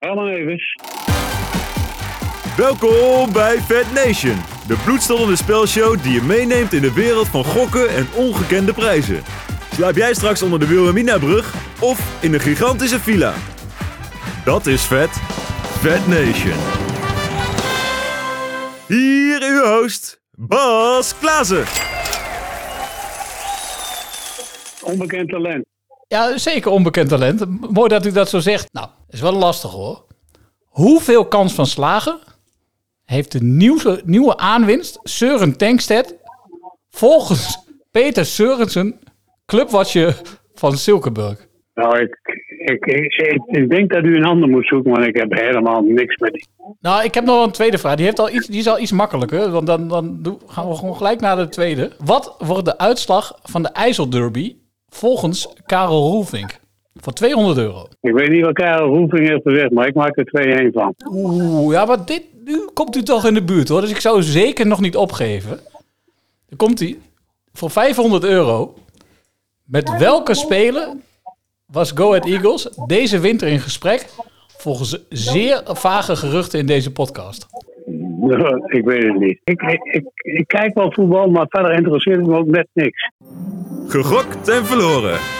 Herman Evers. Welkom bij Fat Nation, de bloedstollende spelshow die je meeneemt in de wereld van gokken en ongekende prijzen. Slaap jij straks onder de Wilhelmina-brug of in een gigantische villa? Dat is vet. Fat Nation. Hier uw host, Bas Klaassen. Onbekend talent. Ja, zeker onbekend talent. Mooi dat u dat zo zegt. Nou, is wel lastig hoor. Hoeveel kans van slagen heeft de nieuwe, nieuwe aanwinst Søren Tankstedt volgens Peter Sørensen, clubwatcher van Silkeborg? Nou, ik, ik, ik, ik denk dat u een ander moet zoeken, want ik heb helemaal niks met die. Nou, ik heb nog een tweede vraag. Die, heeft al iets, die is al iets makkelijker. Want dan, dan gaan we gewoon gelijk naar de tweede. Wat wordt de uitslag van de IJsselderby volgens Karel Roelvink? Voor 200 euro. Ik weet niet wat Karel Roefing heeft gezegd, maar ik maak er 2-1 van. Oeh, ja, maar dit, nu komt u toch in de buurt hoor. Dus ik zou zeker nog niet opgeven. Dan komt hij. Voor 500 euro. Met welke speler was Go Ahead Eagles deze winter in gesprek? Volgens zeer vage geruchten in deze podcast. ik weet het niet. Ik, ik, ik, ik kijk wel voetbal, maar verder interesseert het me ook net niks. Gegokt en verloren.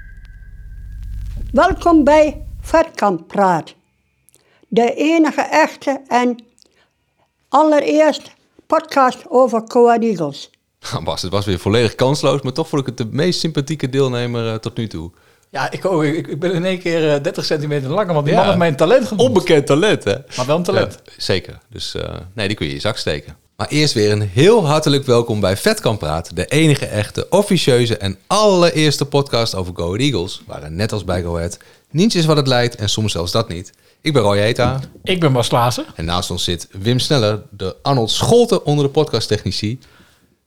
Welkom bij Vetkamp Praat. De enige echte en allereerst podcast over Coa Eagles. Nou, Bas, het was weer volledig kansloos, maar toch vond ik het de meest sympathieke deelnemer eh, tot nu toe. Ja, ik, ook, ik, ik ben in één keer eh, 30 centimeter langer, want die Ja. man heeft mijn talent genoemd. Onbekend talent, hè? Maar wel een talent. Ja, zeker. Dus eh, nee, die kun je in je zak steken. Maar eerst weer een heel hartelijk welkom bij Vetkamp Praat. De enige echte, officieuze en allereerste podcast over Go Eagles. Waarin net als bij Go Ahead niets is wat het lijkt en soms zelfs dat niet. Ik ben Roy Heta Ik ben Bas Klaassen. en naast ons zit Wim Sneller, de Arnold Scholten onder de podcasttechnici.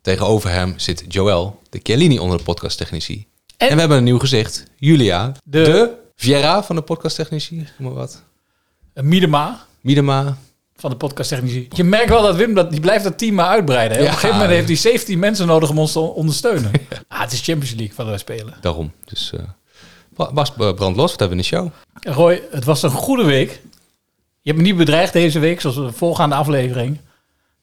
Tegenover hem zit Joël, de Chiellini onder de podcasttechnici. En, En- we hebben een nieuw gezicht, Julia, de, De- Viera van de podcasttechnici. Noem maar wat. Miedema Miedema. Van de podcasttechnici. Je merkt wel dat Wim, dat, die blijft dat team maar uitbreiden. Hè? Op een gegeven moment heeft hij 17 mensen nodig om ons te ondersteunen. Ah, het is Champions League wat wij spelen. Daarom. Dus eh, eh, brand los. Wat hebben we in de show? Roy, het was een goede week. Je hebt me niet bedreigd deze week, zoals de voorgaande aflevering.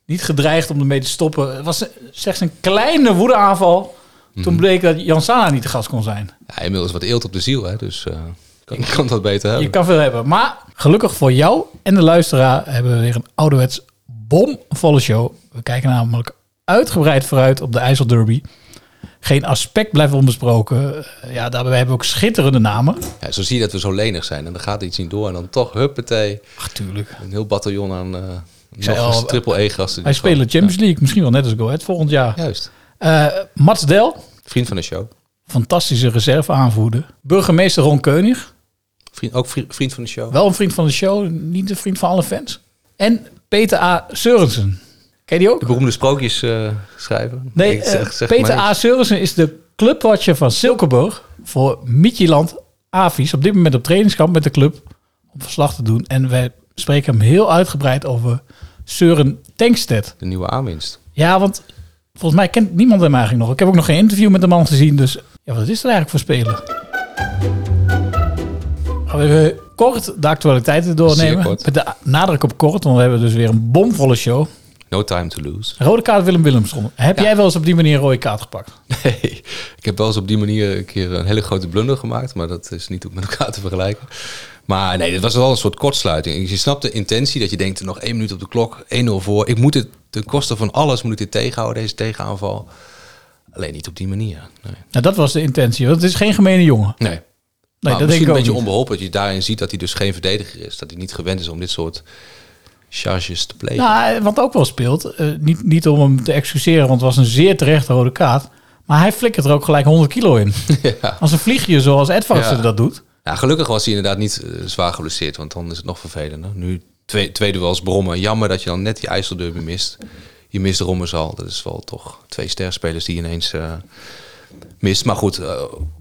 Niet gedreigd om ermee te stoppen. Het was slechts een kleine woedeaanval. Toen bleek dat Jan Sana niet de gast kon zijn. Ja, inmiddels wat eelt op de ziel, hè? dus eh kan, kan dat beter hebben. Je kan veel hebben. Maar gelukkig voor jou en de luisteraar hebben we weer een ouderwets bomvolle show. We kijken namelijk uitgebreid vooruit op de IJsselderby. Geen aspect blijft onbesproken. Eh, Ja, daarbij hebben we ook schitterende namen. Ja, zo zie je dat we zo lenig zijn en dan gaat iets niet door en dan toch huppatee. Ach, tuurlijk. Een heel bataljon aan zei nog al, triple E-gasten. Wij spelen Champions League. Misschien wel net als Go Ahead volgend jaar. Ja, juist. Eh, Mats Del, Vriend van de show. fantastische reserve aanvoerder. Burgemeester Ron Keunig, Vriend, ook vri- vriend van de show. wel een vriend van de show, niet een vriend van alle fans. En Peter A. Seurensen. Ken je die ook? De beroemde sprookjes eh, schrijven. Nee, zeg- eh, zeg Peter A. Seurensen is de clubwatcher van Silkeborg voor Mietjeland Avies. Op dit moment op trainingskamp met de club om verslag te doen. En wij spreken hem heel uitgebreid over Søren Tankstedt. De nieuwe aanwinst. Ja, want volgens mij kent niemand hem eigenlijk nog. Ik heb ook nog geen interview met de man gezien. Dus ja, wat is er eigenlijk voor speler? Even kort de actualiteiten doornemen. Met de nadruk op kort, want we hebben dus weer een bomvolle show. No time to lose. Rode kaart Willem Willemson. Heb jij wel eens op die manier een rode kaart gepakt? Nee, ik heb wel eens op die manier een keer een hele grote blunder gemaakt, maar dat is niet ook met elkaar te vergelijken. Maar nee, dit was wel een soort kortsluiting. Je snapt de intentie dat je denkt, nog één minuut op de klok, 1-0 voor. Ik moet het ten koste van alles moet ik dit tegenhouden, deze tegenaanval. Alleen niet op die manier. Nee, Nou, dat was de intentie. Want het is geen gemene jongen. nee. Nee, dat denk misschien ik een beetje onbeholpen dat je daarin ziet dat hij dus geen verdediger is. Dat hij niet gewend is om dit soort charges te plegen. Nou, wat ook wel speelt, eh, niet, niet om hem te excuseren, want het was een zeer terechte rode kaart. Maar hij flikkert er ook gelijk 100 kilo in. Ja. Als een vliegje zoals Edvardsen Ja. dat doet. Ja, gelukkig was hij inderdaad niet eh, zwaar geblesseerd, want dan is het nog vervelender. Nu twee, twee duels brommen. Jammer dat je dan net die IJsselderby mist. Je mist Rommers al. Dat is wel toch twee sterspelers die ineens eh, mist. Maar goed,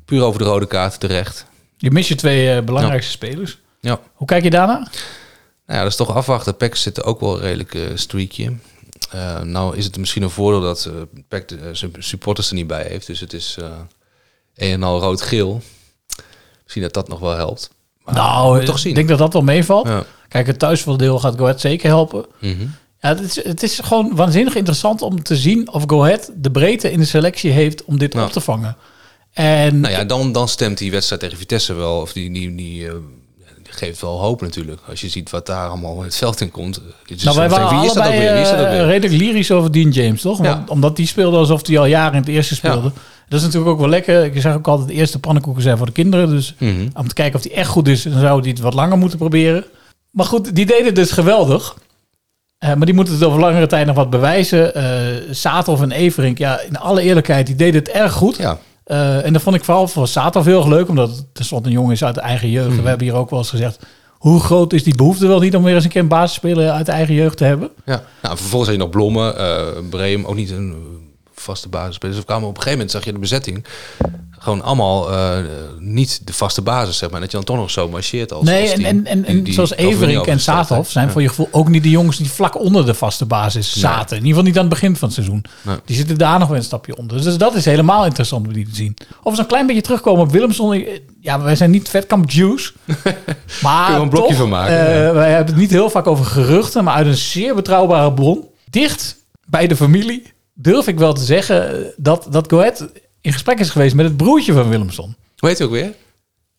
puur over de rode kaart terecht. Je mist je twee eh, belangrijkste spelers. Ja. Hoe kijk je daarna? Nou ja, dat is toch afwachten. PEC zit ook wel een redelijk eh, streakje. Eh, nou is het misschien een voordeel dat eh PEC de, zijn supporters er niet bij heeft. Dus het is een en al rood-geel. Misschien dat dat nog wel helpt. Maar nou, toch zien. ik denk dat dat wel meevalt. Ja. Kijk, het thuisvoordeel gaat Go Ahead zeker helpen. Mhm. Ja, het is, het is gewoon waanzinnig interessant om te zien of Go Ahead de breedte in de selectie heeft om dit op te vangen. En Nou ja, dan, dan stemt die wedstrijd tegen Vitesse wel. Of die, die, die, eh, die geeft wel hoop natuurlijk. Als je ziet wat daar allemaal het veld in komt. Is nou, wij waren wie is dat allebei is dat eh, redelijk lyrisch over Dean James, toch? Ja. Want- omdat die speelde alsof hij al jaren in het eerste speelde. Dat is natuurlijk ook wel lekker. Ik zeg ook altijd, de eerste pannenkoeken zijn voor de kinderen. Dus Mhm. om te kijken of die echt goed is, dan zou hij het wat langer moeten proberen. Maar goed, die deden het dus geweldig. Eh, maar die moeten het over langere tijd nog wat bewijzen. Eh Satov en Everink, ja, in alle eerlijkheid, die deden het erg goed. Ja. Eh, en dat vond ik vooral voor Satov heel erg leuk, omdat het tenslotte een jongen is uit de eigen jeugd. Mhm. We hebben hier ook wel eens gezegd, hoe groot is die behoefte wel niet om weer eens een keer een basisspeler uit de eigen jeugd te hebben? Ja. Nou, vervolgens had je nog Blommen, eh Breem, ook niet een vaste basisspeler. Dus we kwamen op een gegeven moment, zag je de bezetting, gewoon allemaal eh, niet de vaste basis, zeg maar. Dat je dan toch nog zo marcheert als Nee, als en, team. en, en, en Die- die zoals Everink en. Satov zijn voor je gevoel ook niet de jongens die vlak onder de vaste basis Nee. zaten. In ieder geval niet aan het begin van het seizoen. Nee. Die zitten daar nog wel een stapje onder. Dus dat is helemaal interessant om die te zien. Of we een klein beetje terugkomen op Willemson. Ja, wij zijn niet vetkamp Jews. maar Kunnen we een blokje toch, van maken, ja. Wij hebben het niet heel vaak over geruchten, maar uit een zeer betrouwbare bron. Dicht bij de familie durf ik wel te zeggen dat, dat Go Ahead in gesprek is geweest met het broertje van Willemson. Hoe heet hij ook weer?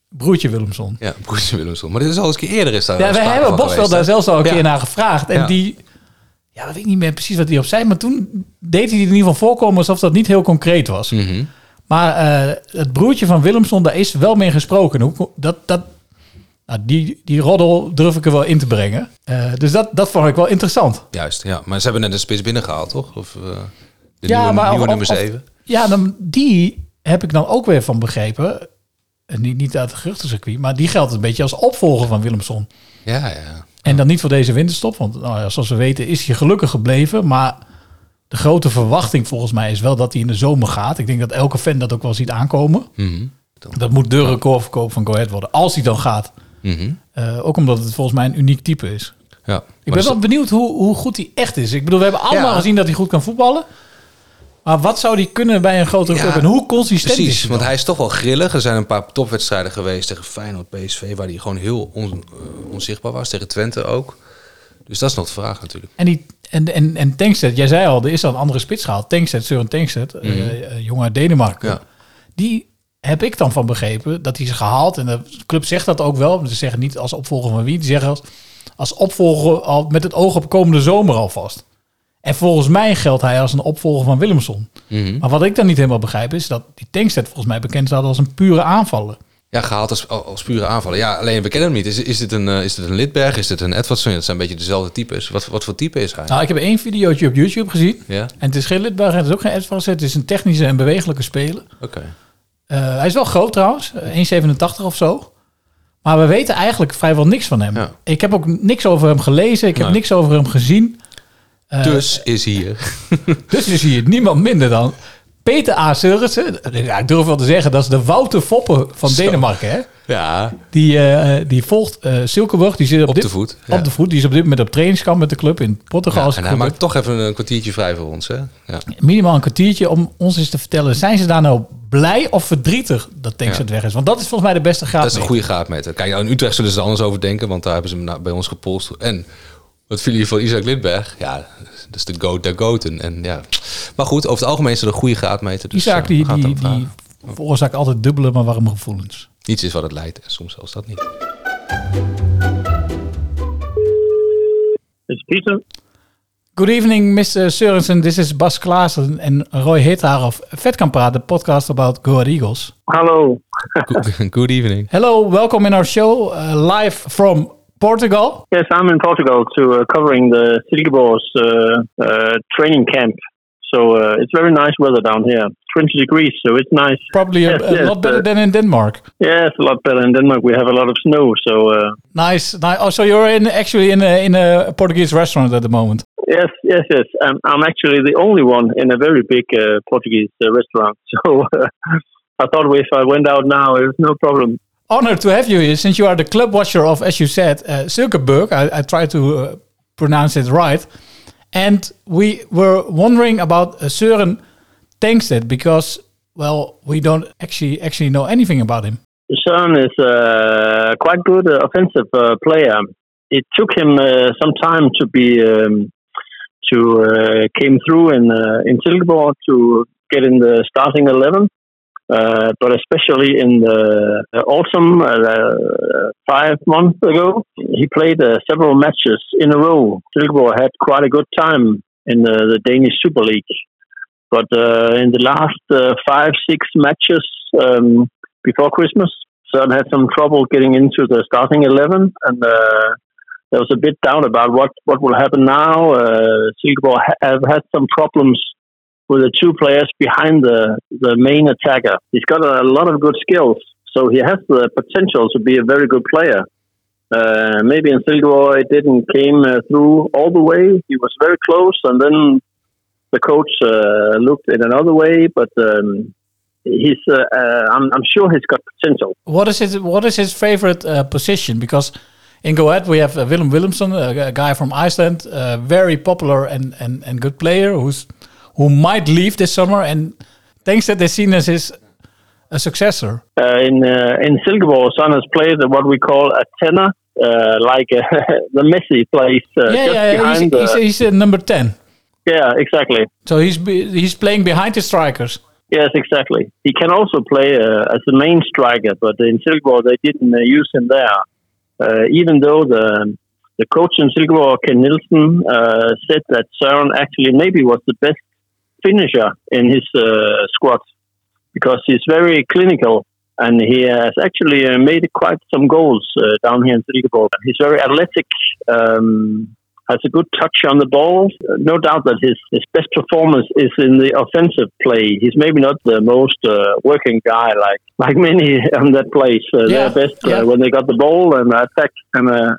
Broertje Willemson. Ja, Broertje Willemson. Maar dit is al eens een keer eerder is daar Ja, we hebben Bosveld daar zelfs al een Ja. keer naar gevraagd. En Ja. die, ja, dat weet ik niet meer precies wat hij op zei. Maar toen deed hij het in ieder geval voorkomen alsof dat niet heel concreet was. Mhm. Maar eh, het broertje van Willemson, daar is wel mee gesproken. Hoe, dat, dat, nou, die, die roddel durf ik er wel in te brengen. Eh, dus dat, dat vond ik wel interessant. Juist, ja. Maar ze hebben net een spits binnengehaald, toch? Of de Ja, nieuwe, maar nieuwe of- nummer of- 7? Ja, dan, die heb ik dan ook weer van begrepen. En niet, niet uit het geruchtencircuit, maar die geldt een beetje als opvolger van Willemson. Ja, ja. En dan niet voor deze winterstop, want nou ja, zoals we weten is hij gelukkig gebleven. Maar de grote verwachting volgens mij is wel dat hij in de zomer gaat. Ik denk dat elke fan dat ook wel ziet aankomen. Mhm. Dat moet de recordverkoop van Go Ahead worden, als hij dan gaat. Mhm. Eh, ook omdat het volgens mij een uniek type is. Ja. Ik ben wel benieuwd hoe, hoe goed hij echt is. Ik bedoel, we hebben allemaal Ja. gezien dat hij goed kan voetballen. Maar wat zou hij kunnen bij een grotere Ja, club? En hoe consistent is Precies, hij want hij is toch wel grillig. Er zijn een paar topwedstrijden geweest tegen Feyenoord, PSV... waar hij gewoon heel on- eh, onzichtbaar was. Tegen Twente ook. Dus dat is nog de vraag natuurlijk. En, die, en, en, en jij zei al, er is al een andere spits gehaald. Tankstedt, Søren Tankstedt, eh, Mhm. eh, jongen uit Denemarken. Ja. Die heb ik dan van begrepen dat hij is gehaald. En de club zegt dat ook wel. Ze zeggen niet als opvolger van wie. Die zeggen als, als opvolger al met het oog op komende zomer alvast. En volgens mij geldt hij als een opvolger van Willemson. Mhm. Maar wat ik dan niet helemaal begrijp is dat die Tankstedt volgens mij bekend staat als een pure aanvaller. Ja, gehaald als, als pure aanvallen. Ja, alleen we kennen hem niet. Is, is, dit een, eh, is dit een Lidberg? Is dit een Edwardson? Het zijn een beetje dezelfde types. Wat, wat voor type is hij? Nou, ik heb één videootje op YouTube gezien. Ja, En het is geen Lidberg en het is ook geen Edvardsen. Het is een technische en bewegelijke speler. oké. Eh, hij is wel groot trouwens, eh, 1,87 of zo. Maar we weten eigenlijk vrijwel niks van hem. Ja. Ik heb ook niks over hem gelezen. Ik heb Nee. niks over hem gezien. Eh, Dus is hier. dus is hier niemand minder dan Peter A. Ja, ik durf wel te zeggen, dat is de Wouter Foppen van Zo. Denemarken. Hè? Ja, Die, eh, die volgt eh Silkeborg. Die zit op, op dit, de voet. Ja. Op de voet. Die is op dit moment op trainingskamp met de club in Portugal. Ja, en hij maakt toch even een kwartiertje vrij voor ons. Hè? Ja. minimaal een kwartiertje om ons eens te vertellen. Zijn ze daar nou blij of verdrietig dat Tankstedt weg is? Want dat is volgens mij de beste graad. Dat is een goede graadmeter. Kijk, nou, in Utrecht zullen ze er anders over denken, want daar hebben ze hem bij ons gepolst. En wat viel hier van Isaac Lidberg? Ja, dat is de goat der goten. En ja. Maar goed, over het algemeen is er een goede graadmeter. Dus, Isaac eh, die, gaat die, die veroorzaakt altijd dubbele, maar warme gevoelens. Niets is wat het leidt. En soms zelfs dat niet. It's Peter. Good evening, Mr. Sørensen. This is Bas Klaassen en Roy Hittaar of Vet kan praten, the podcast about Go Ahead Eagles. Hallo. Good, good evening. Hello, welcome in our show, uh, live from Portugal. Yes, I'm in Portugal to uh, covering the Silkeborg's uh, uh, training camp. So uh, it's very nice weather down here. 20 degrees, so it's nice. Probably a, Yes, a yes, lot better uh, than in Denmark. It's a lot better in Denmark. We have a lot of snow, so uh, Nice. nice. Oh, so you're in actually in a in a Portuguese restaurant at the moment. yes, yes, yes. I'm, I'm actually the only one in a very big uh, Portuguese uh, restaurant. So uh, I thought if I went out now, it was no problem. Honored to have you here, since you are the club watcher of, as you said, uh. I, I try to uh, pronounce it right. And we were wondering about uh, Søren Tankstedt because, well, we don't actually actually know anything about him. Søren is a quite good uh, offensive uh, player. It took him uh, some time to be um, to uh, came through in uh, in Silkeborg to get in the starting eleven. Uh, but especially in the autumn, uh, five months ago, he played uh, several matches in a row. Silkeborg had quite a good time in the, Danish Super League. But uh, in the last uh, five, six matches um, before Christmas, Søren had some trouble getting into the starting 11. And uh, there was a bit doubt about what, what will happen now. Uh, Silkeborg ha- have had some problems with the two players behind the, the main attacker. He's got a lot of good skills, so he has the potential to be a very good player. Uh, maybe in Silkeborg it didn't came uh, through all the way. He was very close, and then the coach uh, looked in another way. But um, he's, uh, uh, I'm, I'm sure he's got potential. What is his What is his favorite uh, position? Because in Go Ahead we have uh, Willem Willemsen, a, guy from Iceland, very popular and, and, and good player who's who might leave this summer, and thanks that they're seen as his a successor. Uh, in uh, in Silkeborg, Son has played what we call a tenor, uh, like uh, the Messi plays uh, yeah, yeah, he's, behind the. he's, he's uh, number ten. yeah, exactly. So he's he's playing behind the strikers. Yes, exactly. He can also play uh, as a main striker, but in Silkeborg they didn't uh, use him there. Uh, even though the the coach in Silkeborg, Ken Nielsen, uh, said that Søren actually maybe was the best finisher in his uh, squad because he's very clinical and he has actually uh, made quite some goals uh, down here in Silkeborg. He's very athletic. Um, has a good touch on the ball. Uh, No doubt that his, his best performance is in the offensive play. He's maybe not the most uh, working guy like like many on that place. Uh, Yeah, They're best uh, yeah. when they got the ball and attack and uh,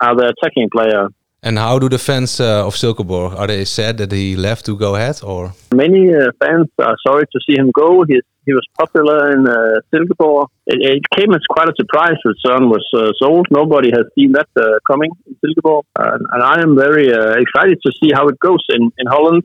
are the attacking player. And how do the fans uh, of Silkeborg, are they sad that he left to go ahead or? Many uh, fans are sorry to see him go. He, he was popular in uh, Silkeborg. It, it came as quite a surprise that Søren was uh, sold. Nobody has seen that uh, coming in Silkeborg. And, and I am very uh, excited to see how it goes in, in Holland.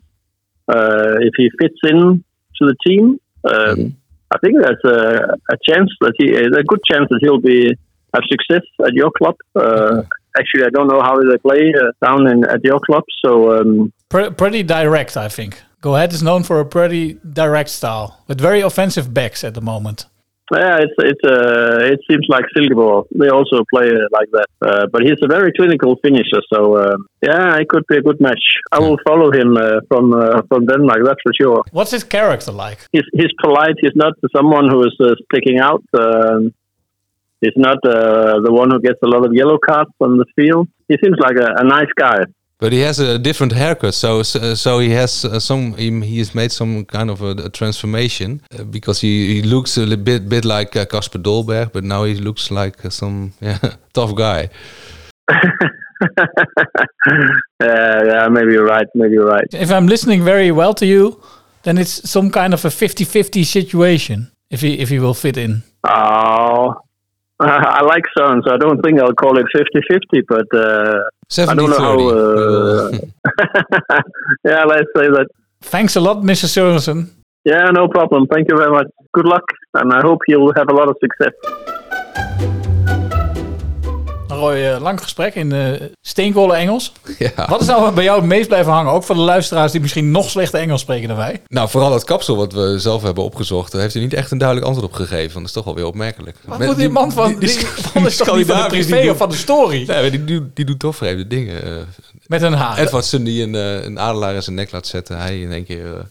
Uh, if he fits in to the team, um, I think there's a, a chance that he, a good chance that he'll be have success at your club. Uh, actually, I don't know how they play uh, down in, at your club, so um, Pre- pretty direct, I think. Go Ahead is known for a pretty direct style with very offensive backs at the moment. Yeah, it's it's uh, it seems like Silkeborg. They also play uh, like that. Uh, but he's a very clinical finisher, so um, yeah, it could be a good match. I will follow him uh, from uh, from Denmark, that's for sure. What's his character like? He's he's polite. He's not someone who is uh, sticking out. Um, he's not uh, the one who gets a lot of yellow cards on the field. He seems like a, a nice guy. But he has a different haircut, so so, so he has uh, some. He, he has made some kind of a, a transformation uh, because he, he looks a little bit bit like uh, Casper Dolberg, but now he looks like uh, some yeah, tough guy. Uh, yeah, maybe you're right. Maybe you're right. If I'm listening very well to you, then it's some kind of a 50-50 situation if he if he will fit in. Oh, I like Søren, so I don't think I'll call it 50-50, but uh, I don't know how. Uh, yeah, let's say that. Thanks a lot, Mr. Sørensen. Yeah, no problem. Thank you very much. Good luck, and I hope you'll have a lot of success. Roy, eh, lang gesprek in eh steenkolen Engels. Ja. Wat is nou bij jou het meest blijven hangen? Ook voor de luisteraars die misschien nog slechter Engels spreken dan wij. Nou, vooral het kapsel wat we zelf hebben opgezocht, daar heeft hij niet echt een duidelijk antwoord op gegeven. Dat is toch wel weer opmerkelijk. Wat moet die man van... Die, die, man is toch niet van de privé die of van de story? Nee, die, die, die doet toch vreemde dingen. eh. Met een haar. Edwardson die een, een adelaar in zijn nek laat zetten. Hij in één keer...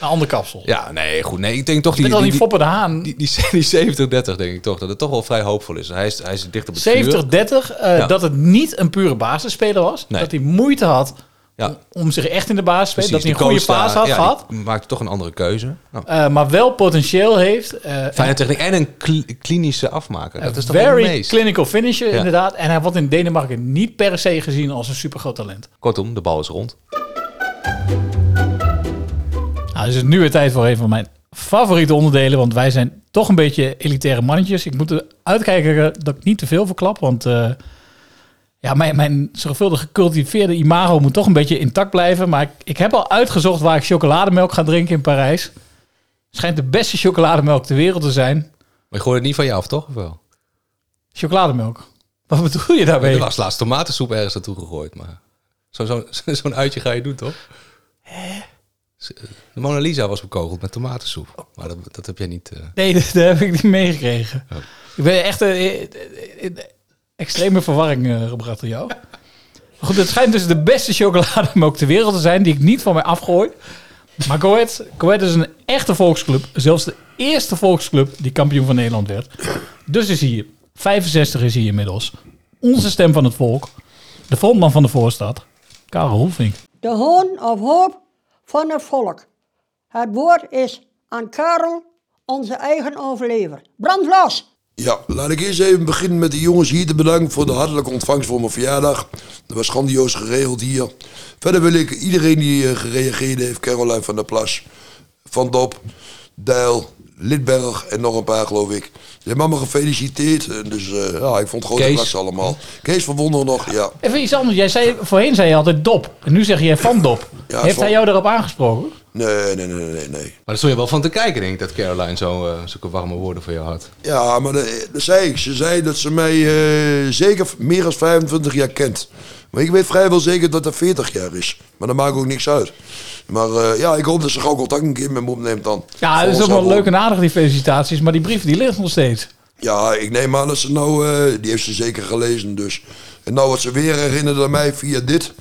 Een ander kapsel. ja, nee, goed. Nee, ik denk toch die... Al die die, Foppe de Haan. die, die, die 70-30 denk ik toch. Dat het toch wel vrij hoopvol is. Hij is, hij is dicht op het vuur. 70-30, eh, Ja. dat het niet een pure basisspeler was. Nee. Dat hij moeite had Ja. om zich echt in de basis te spelen. Dat hij een de goede paas had ja, gehad. die maakte toch een andere keuze. Nou, eh, maar wel potentieel heeft. eh, fijne techniek en een kli- klinische afmaker. Dat is toch very meest. clinical finisher, Ja. inderdaad. En hij wordt in Denemarken niet per se gezien als een supergroot talent. Kortom, de bal is rond. Nou, dus het is nu weer tijd voor een van mijn favoriete onderdelen. Want wij zijn toch een beetje elitaire mannetjes. Ik moet er uitkijken dat ik niet te veel verklap. Want eh, ja, mijn, mijn zorgvuldig gecultiveerde imago moet toch een beetje intact blijven. Maar ik, ik heb al uitgezocht waar ik chocolademelk ga drinken in Parijs. Schijnt de beste chocolademelk ter wereld te zijn. Maar je gooit het niet van je af, toch? Of wel? Chocolademelk. Wat bedoel je daarmee? Er was laatst tomatensoep ergens naartoe gegooid. Maar zo'n zo, uitje ga je doen, toch? De Mona Lisa was bekogeld met tomatensoep. Maar dat, dat heb jij niet... eh, Nee, dat, dat heb ik niet meegekregen. Ik ben echt eh, in in extreme verwarring eh, gebracht door jou. Maar goed, het schijnt dus de beste chocolademelk ter wereld te zijn, die ik niet van mij afgooi. Maar Goed, Goed is een echte volksclub. Zelfs de eerste volksclub die kampioen van Nederland werd. Dus is hier, 65 is hier inmiddels, onze stem van het volk. De frontman van de voorstad, Karel Hoefing. De hoon of hoop van het volk. Het woord is aan Karel, onze eigen overlever. Brand los! Ja, laat ik eerst even beginnen met de jongens hier te bedanken voor de hartelijke ontvangst voor mijn verjaardag. Dat was grandioos geregeld hier. Verder wil ik iedereen die eh, gereageerd heeft, Caroline van der Plas, Van Dop, Dijl, Lidberg en nog een paar geloof ik. Je hebt allemaal gefeliciteerd. En Dus eh, ja, ik vond het grote klasse allemaal. Kees van nog, ja. Even iets anders. Jij zei, voorheen zei je altijd dop. En nu zeg je van dop. Ja, Heeft van- hij jou erop aangesproken? Nee, nee, nee, nee, nee. Maar daar stond je wel van te kijken, denk ik, dat Caroline zo, eh, zulke warme woorden voor jou had. Ja, maar dat, dat zei ik. Ze zei dat ze mij eh, zeker meer dan 25 jaar kent. Maar ik weet vrijwel zeker dat dat 40 jaar is. Maar dat maakt ook niks uit. Maar eh, ja, ik hoop dat ze gauw contact een keer met me opneemt dan. Ja, dat is ook wel leuk en aardig, die felicitaties. Maar die brief die ligt nog steeds. Ja, ik neem aan dat ze nou... eh, die heeft ze zeker gelezen dus. En nou wordt ze weer herinnerd aan mij via dit.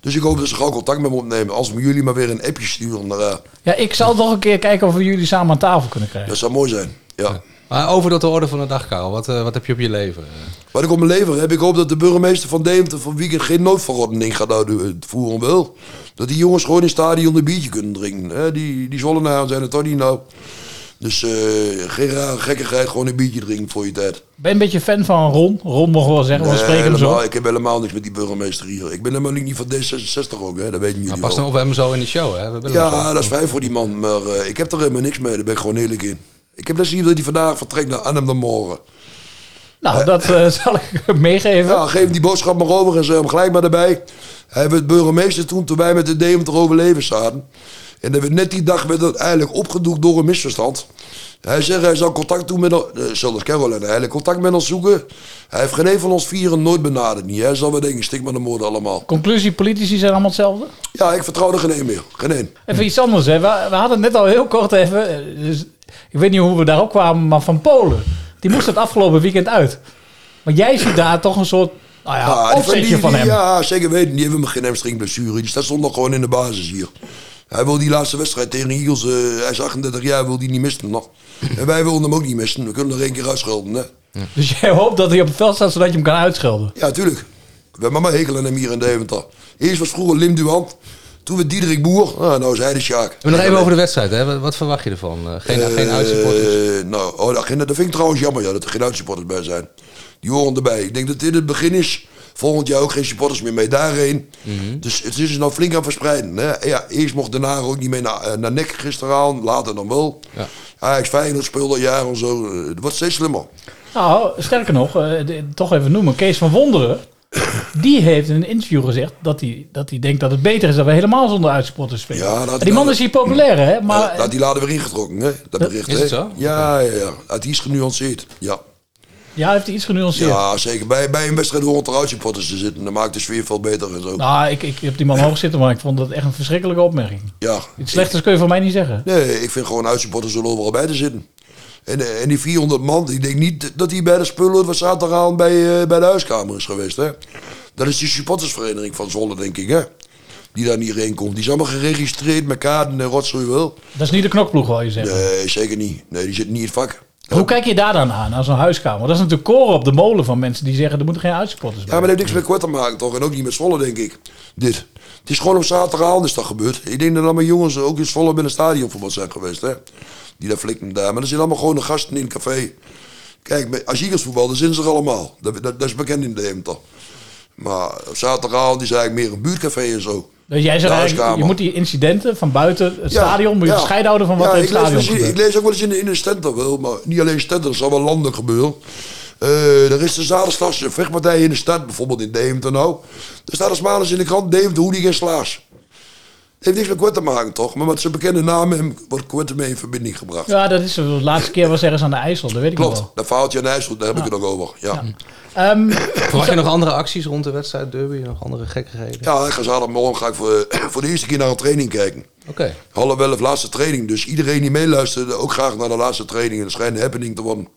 Dus ik hoop dat ze gauw contact met me opnemen. Als we jullie maar weer een appje sturen naar haar. Ja, ik zal toch een keer kijken of we jullie samen aan tafel kunnen krijgen. Dat zou mooi zijn, ja. Maar over tot de orde van de dag, Karel. Wat, eh, wat heb je op je leven? Wat ik op mijn leven heb, ik hoop dat de burgemeester van Deventer van weekend geen noodverordening gaat uitvoeren wil. Dat die jongens gewoon in het stadion een biertje kunnen drinken. Hè? Die, die Zwollenaren zijn het toch niet nou. Dus eh, geen rare gekkigheid, gewoon een biertje drinken voor je tijd. Ben je een beetje fan van Ron? Ron mogen we wel zeggen, we Nee, spreken hem zo. ik heb helemaal niks met die burgemeester hier. Ik ben helemaal niet van D66 ook, hè? dat weten jullie Maar pas wel. dan op hem zo in de show, hè? We Ja, dat is fijn voor die man. Maar eh, ik heb er helemaal niks mee, daar ben ik gewoon eerlijk in. Ik heb net zien dat hij vandaag vertrekt naar Arnhem de Morgen. Nou, dat eh, zal ik meegeven. Ja, geef hem die boodschap maar over en zeg hem gelijk maar erbij. Hij werd burgemeester toen, toen wij met de Deventer overleven zaten. En dat werd net die dag werd dat eigenlijk opgedoekt door een misverstand. Hij zegt hij zal contact doen met ons, uh, zelfs Caroline, eigenlijk contact met ons zoeken. Hij heeft geen een van ons vieren nooit benaderd. Niet. Hij zal wel denken, stik maar de moorden allemaal. Conclusie, politici zijn allemaal hetzelfde? Ja, ik vertrouw er geen een meer. Geen een. Even iets anders, hè. We, we hadden het net al heel kort even... eh, Dus, ik weet niet hoe we daarop kwamen, maar van Polen. Die moest het afgelopen weekend uit. Maar jij ziet daar toch een soort nou ja, Ja, die opzetje die- van die- hem. Ja, zeker weten. Die hebben geen hamstringblessure. Die staat zondag gewoon in de basis hier. Hij wil die laatste wedstrijd tegen Eagles, eh, hij is 38 jaar, wil die niet missen nog. En wij willen hem ook niet missen. We kunnen er één keer uitschelden, hè. Dus jij hoopt dat hij op het veld staat, zodat je hem kan uitschelden. Ja, tuurlijk. We hebben maar hekel aan hem hier in Deventer. Eerst was vroeger Lim Duant. Toen werd Diederik Boer. Ah, nou is hij de Sjaak. En nog even over de wedstrijd, hè? Wat, verwacht je ervan? Eh, geen, geen uitsupporters? Eh, nou, oh, dat, vind ik trouwens jammer, ja, dat er geen uitsupporters bij zijn. Die horen erbij. Ik denk dat dit het begin is. Volgend jaar ook geen supporters meer mee daarheen. Mhm. Dus het is nou flink aan verspreiden. Hè? Ja, eerst mocht Den Haag ook niet mee naar, eh, naar Nek gisteravond. Later dan wel. Ja. Ajax Feyenoord speelde al jaren en zo. Eh, Het wordt steeds slimmer. Nou, sterker nog, eh, de- toch even noemen. Kees van Wonderen, die heeft in een interview gezegd dat hij, dat hij denkt dat het beter is dat we helemaal zonder uitsupporters spelen. Ja, dat- En die man is hier populair, hè? Maar dat die laden weer ingetrokken, hè? Dat bericht, Is hè? het zo? Ja, ja, ja. Het is genuanceerd. Ja. ja, heeft hij iets genuanceerd. Ja, zeker. Bij, bij een wedstrijd horen er uitsupporters te zitten. Dat maakt de sfeer veel beter en zo. Nou, ik, ik heb die man hoog zitten, maar ik vond dat echt een verschrikkelijke opmerking. Ja. Iets slechters kun je van mij niet zeggen. Nee, ik vind gewoon uitsupporters zullen overal bij te zitten. En, eh, en die 400 man, ik denk niet dat die bij de spullen wat zaterdag bij, eh, bij de huiskamer is geweest. Hè? Dat is die supportersvereniging van Zwolle, denk ik. Hè? Die daar niet heen komt. Die is allemaal geregistreerd met kaarten en rotzooi wel. Dat is niet de knokploeg, wil je zeggen. Nee, zeker niet. Nee, die zit niet in het vak. Hoe kijk je daar dan aan, aan zo'n huiskamer? Dat is natuurlijk koren op de molen van mensen die zeggen er moeten geen uitsupporters bij. Ja, maar dat heeft niks met kwart te maken toch? En ook niet met Zwolle, denk ik. Dit. Het is gewoon op zaterdagavond is dat gebeurd. Ik denk dat allemaal jongens ook in het stadion voetbal zijn geweest. Hè? Die daar flikken daar. Maar er zijn allemaal gewoon de gasten in het café. Kijk, als Eagles voetbal, dan zijn ze er allemaal. Dat, dat, dat is bekend in de Deventer. Maar zaterdagavond is eigenlijk meer een buurtcafé en zo. Dus jij zegt eigenlijk, je moet die incidenten van buiten het Ja, stadion, moet je ja. scheiden houden van wat Ja, er in het lees, stadion eens- gebeurt. ik lees ook wel eens in de, in wel, maar niet alleen Stenter, dat zal wel landelijk gebeuren. Eh, er is de zaterdagse een vechtpartij in de stad, bijvoorbeeld in Deventer nou. Er staat als maandags in de krant Deventer Hooligan Slaas. Heeft niks met Kwart te maken, toch? Maar met zijn bekende naam hem wordt Kwart mee in verbinding gebracht. Ja, dat is zo. De laatste keer was ergens aan de IJssel, dat weet ik nog Klopt, wel. dat verhaaltje aan IJssel, daar heb ik het ook over. Ja. Ehm, Verwacht je nog andere acties rond de wedstrijd Derby? Nog andere gekkigheden? Ja, ik ga zaterdagmorgen ga ik voor, voor de eerste keer naar een training kijken. Oké. Half elf laatste training. Dus iedereen die meeluistert, ook graag naar de laatste training. Het schijnt een happening te worden.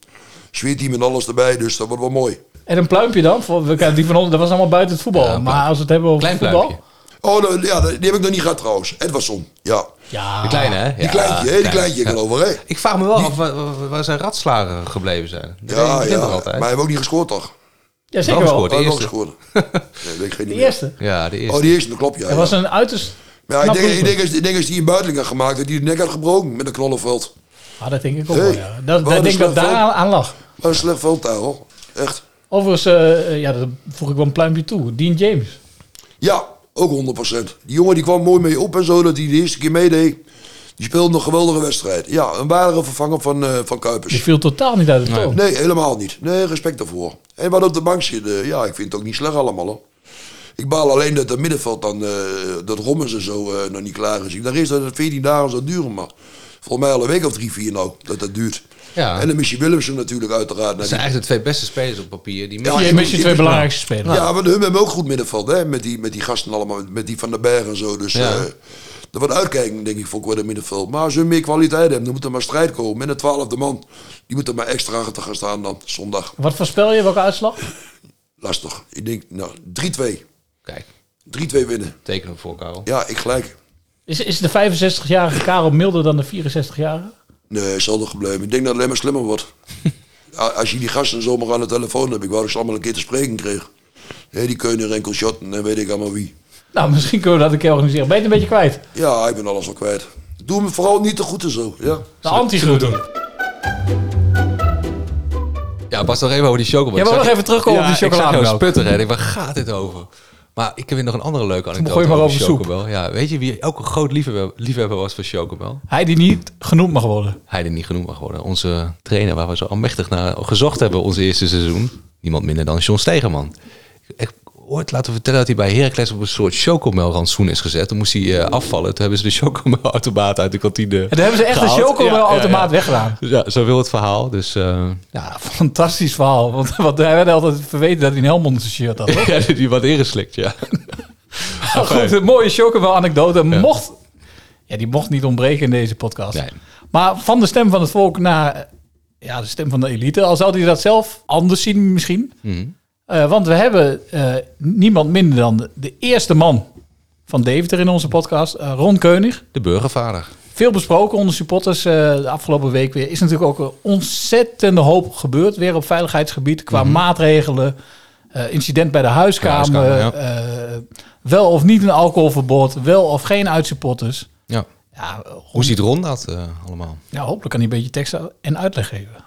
Sfeerteam en alles erbij, dus dat wordt wel mooi. En een pluimpje dan? Voor, we kennen die van ons, dat was allemaal buiten het voetbal. maar als we het hebben over Klein voetbal. pluimpje. Oh, nou, ja, die heb ik nog niet gehad trouwens. Edwardson, ja. Ja. Die kleine, hè? Die kleintje, hè? Die kleintje, ik geloof ik, hè? Ik vraag me wel af waar, zijn ratslagen gebleven zijn. Dat Ja, ja. altijd. Maar hij heeft ook niet gescoord, toch? Ja, zeker Wel de Hij heeft eerste. wel gescoord. Nee, weet ik geen De eerste. Ja, de eerste. Oh, die eerste, dat klopt, ja. Er ja. was een uiterst ja, ik denk, ik, denk, als, ik denk als die een buiteling had gemaakt, dat hij de nek had gebroken met een knollenveld. Ah, dat denk ik ook Hey, wel, ja. Dat, denk ik dat daar aan, aan lag. Wat een slecht veld daar, hoor. Echt. Overigens, eh, ja, dat voeg ik wel een pluimpje toe. Dean James. Ja, ook 100%. Die jongen die kwam mooi mee op en zo, dat hij de eerste keer meedeed. Die speelde een geweldige wedstrijd. Ja, een ware vervanger van, eh, van Kuipers. Die viel totaal niet uit de toon. Nee, helemaal niet. Nee, respect daarvoor. En wat op de bank zit, eh, ja, ik vind het ook niet slecht allemaal hoor. Ik baal alleen dat het middenveld dan, eh, dat Rommers en zo eh, nog niet klaar is. Daar is dat het 14 dagen zou duren, maar volgens mij al een week of drie, vier nou, dat dat duurt. Ja. En dan mis je Willemsen natuurlijk uiteraard. Dat Nou, zijn die- eigenlijk de twee beste spelers op papier. Die Ja, Je mist twee belangrijkste spelers. Ja, maar hun hebben ook goed middenveld, hè? Met die, met die gasten allemaal, met die van der Berg en zo. Dus Ja. eh er wordt uitkijken, denk ik, voor het middenveld. Maar als ze meer kwaliteit hebben, dan moet er maar strijd komen. Met een twaalfde man, die moet er maar extra achter gaan staan dan, zondag. Wat voorspel je? Welke uitslag? Lastig. Ik denk, nou, 3-2. Kijk, 3-2 winnen. tekenen voor Karel. Ja, ik gelijk. Is, is de 65-jarige Karel milder dan de 64-jarige? Nee, zal er gebleven. Ik denk dat het alleen maar slimmer wordt. Als je die gasten zomaar aan de telefoon hebt, ik wou dat ik ze allemaal een keer te spreken kreeg. Hé, die Keuner en Shot en weet ik allemaal wie. Nou, misschien kunnen we dat een keer organiseren. Ben je het een beetje kwijt? Ja, ik ben alles al kwijt. Doe me vooral niet te goed en zo. Ja. De anti-groeten. Ja, pas nog even over die chocolade. Jij wil nog even terugkomen op die Ja, Ik zag jou sputteren en ik dacht, waar gaat dit over? Maar ik heb weer nog een andere leuke anekdote gooi maar over over soep. chocobel. Ja, weet je wie ook een groot liefhebber, liefhebber was voor chocobel? Hij die niet genoemd mag worden. Hij die niet genoemd mag worden. Onze trainer waar we zo almachtig naar gezocht hebben ons eerste seizoen. Niemand minder dan John Stegeman. Echt ooit laten vertellen dat hij bij Heracles op een soort chocomelrantsoen is gezet. Toen moest hij eh, afvallen. Toen hebben ze de chocomelautomaat uit de kantine En daar hebben ze echt gehaald. een chocomelautomaat Ja, ja, ja. weggedaan. Dus ja, zo wil het verhaal. Dus eh, Ja, fantastisch verhaal. Want, want hij werd altijd verweten dat hij een helm onder zijn shirt had. hoor. ja, die wat ingeslikt, ja. Goed, een mooie chocomel-anekdote. Mocht, ja, die mocht niet ontbreken in deze podcast. Nee. Maar van de stem van het volk naar ja, de stem van de elite. Al zou hij dat zelf anders zien misschien. Mhm. Eh, want we hebben eh, niemand minder dan de, de eerste man van Deventer in onze podcast. eh, Ron Keunig. De burgervader. Veel besproken onder supporters de afgelopen week weer. Is natuurlijk ook een ontzettende hoop gebeurd. Weer op veiligheidsgebied qua maatregelen. eh, incident bij de huiskamer. Bij de huiskamer, wel of niet een alcoholverbod. Wel of geen uitsupporters. Ja. Ja, Hoe ziet Ron dat allemaal? ja, hopelijk kan hij een beetje tekst en uitleg geven.